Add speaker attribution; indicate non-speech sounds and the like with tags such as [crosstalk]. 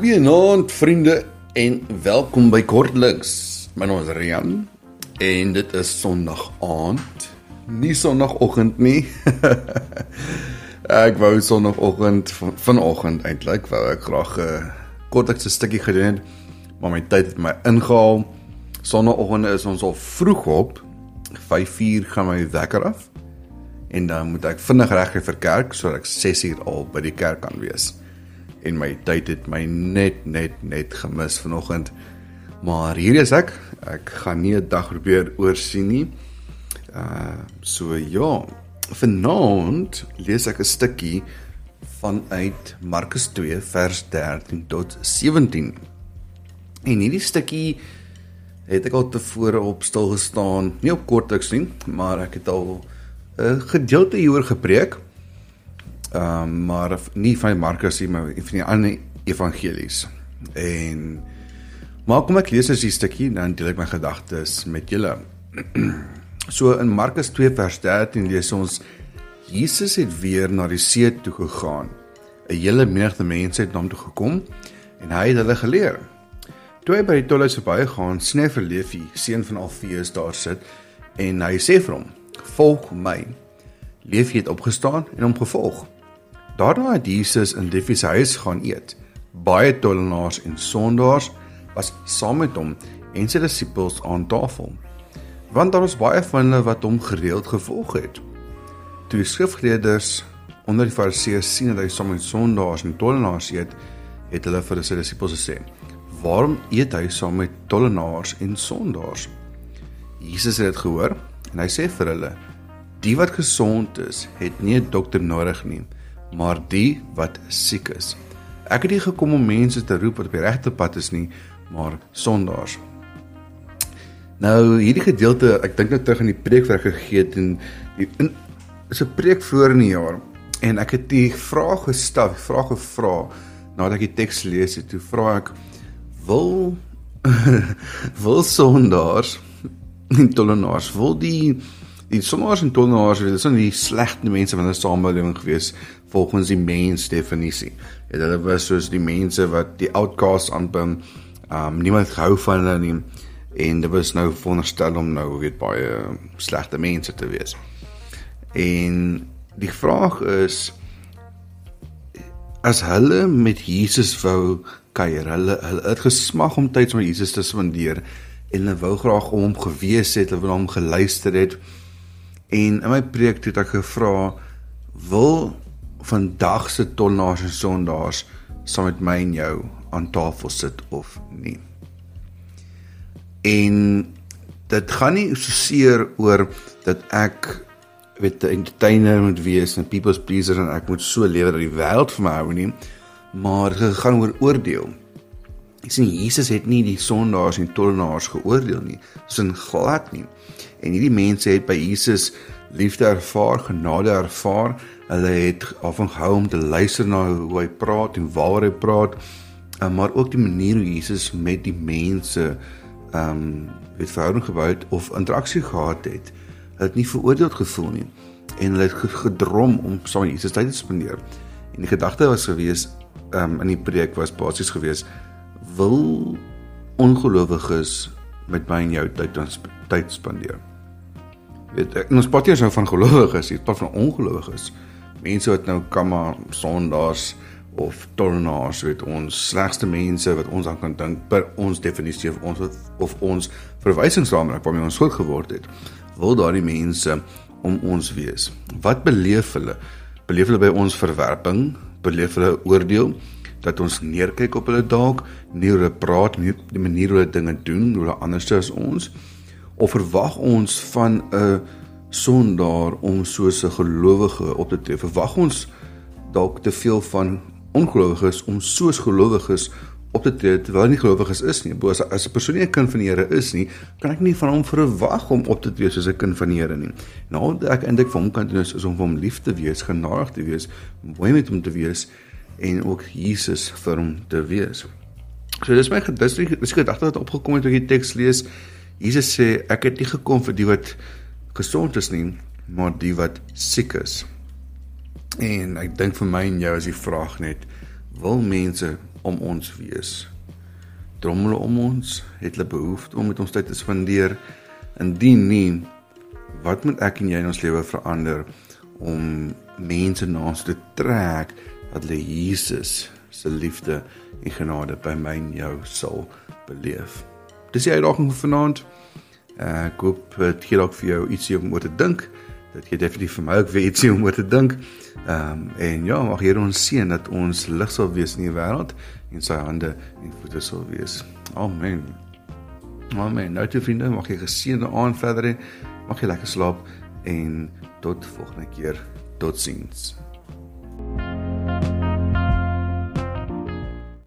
Speaker 1: Goeienaand vriende en welkom by Kortliks. My naam is Rian en dit is Sondag aand. Nie Sondagoggend nie. [laughs] ek wou Sondagoggend van, vanoggend eintlik wou ek graag 'n uh, kortliks 'n stukkie gedoen het, maar my tyd het my ingehaal. Sondagoggend is ons al vroeg op. 5:00 gaan my wekker af. En dan moet ek vinnig reg vir kerk sodat ek 6:00 al by die kerk kan wees en my tyd het my net net net gemis vanoggend. Maar hier is ek. Ek gaan nie 'n dag probeer oorsien nie. Uh so ja, vanaand lees ek 'n stukkie vanuit Markus 2 vers 13 tot 17. En hierdie stukkie het ek al tevore op stil gestaan, nie op kortliks nie, maar ek het al 'n gedeelte hieroor gepreek. Ehm um, maar nie van Markus nie, maar van die ander evangelies. En maar kom ek lees as 'n stukkie dan deel ek my gedagtes met julle. [clears throat] so in Markus 2 vers 13 lees ons Jesus het weer na die see toe gegaan. 'n Hele menigte mense het na hom toe gekom en hy het hulle geleer. Toe hy by die tolhuis verby gaan, sien hy Leefie, seun van Alfeus daar sit en hy sê vir hom: "Volg my." Leefie het opgestaan en hom gevolg. Daarna het Jesus in Leefie se huis gaan eet. Baie tollenaars en sondaars was saam met hom en sy disippels aan tafel. Want daar was baie van hulle wat hom gereeld gevolg het. Toe die skrifgeleerders onder die fariseërs sien dat hy saam met sondaars en tollenaars eet, het hulle vir sy disippels gesê: "Waarom eet hy saam met tollenaars en sondaars?" Jesus het dit gehoor en hy sê vir hulle: "Die wat gesond is, het nie 'n dokter nodig nie." Maar die wat siek is. Ek het nie gekom om mense te roep wat op die regte pad is nie, maar sondaars. Nou hierdie gedeelte, ek dink net terug aan die preek wat ek gegee het en die in is 'n preek voor in die jaar en ek het die vraag gestel, vraag gevra nadat ek die teks lees het. Toe vra ek wil [laughs] wil sondaars en tollenaars wil die die sondaars en tollenaars, dit is nie die slegte mense van 'n samelewing gewees volgens die mens definisie. Ja, hulle was soos die mense wat die outcasts aanbring. Um niemand gehou van hulle nie en dit was nou veronderstel om nou weet baie slegte mense te wees. En die vraag is as hulle met Jesus wou kuier, hulle hulle het gesmag om tyd met Jesus te spandeer en hulle wou graag om hom gewees het, hulle wou hom geluister het. En in my preek het ek gevra wil vandag se tonnaars en sondaars saam met my en jou aan tafel sit of nie. En dit gaan nie so seer oor dat ek weet 'n entertainer moet wees en people's pleaser en ek moet so lewe dat die wêreld vir my hou nie, maar dit gaan oor oordeel. Sien Jesus het nie die sondaars en tollenaars geoordeel nie, sin glad nie. En hierdie mense het by Jesus liefde ervaar, genade ervaar Hulle het afhou om te luister na hoe hy praat en waar hy praat, uh, maar ook die manier hoe Jesus met die mense ehm um, het verhouding gebou het of interaksie gehad het. Hulle het nie veroordeeld gevoel nie en hulle het gedrom om saam Jesus tyd te spandeer. En die gedagte was gewees ehm um, in die preek was basies gewees wil ongelowiges met my en jou tyd tyd spandeer. Weet ek ons praat hier nou van gelowiges, hier praat van ongelowiges. Mense wat nou kamma sondaars of tornaars weet ons slegste mense wat ons aan kan dink per ons definisie of ons of ons verwysingsraamwerk waarmee ons groot geword het wil daardie mense om ons wees. Wat beleef hulle? Beleef hulle by ons verwerping? Beleef hulle oordeel dat ons neerkyk op hulle dalk nie hoe hulle praat nie die manier hoe hulle dinge doen hoe hulle anders is as ons of verwag ons van 'n sondaar om soos 'n gelowige op te tree. Verwag ons dalk te veel van ongelowiges om soos gelowiges op te tree terwyl nie gelowiges is nie. Boos as 'n persoon nie 'n kind van die Here is nie, kan ek nie van hom verwag om op te tree soos 'n kind van die Here nie. Nou ek eintlik vir hom kan doen is om hom lief te wees, genadig te wees, mooi met hom te wees en ook Jesus vir hom te wees. So dis my dis dis gedagte wat opgekom het toe ek die teks lees. Jesus sê ek het nie gekom vir die wat gesond is nie, maar die wat siek is. En ek dink vir my en jou is die vraag net wil mense om ons wees. Drommel om ons, het hulle behoefte om met ons tyd te spandeer. Indien nie, wat moet ek en jy in ons lewe verander om mense na ons te trek dat hulle Jesus se liefde en genade by my en jou sal beleef. Dis die uitdaging vir vanaand. Ek hoop dit gee dalk vir jou ietsie om oor te dink. Dit gee definitief vir my ook weer ietsie om oor te dink. Ehm um, en ja, mag Here ons seën dat ons lig sal wees in die wêreld en sy hande en voete sal wees. Amen. Amen. Nou toe vriende, mag jy geseënde aand verder hê. Mag jy lekker slaap en tot volgende keer. Totsiens.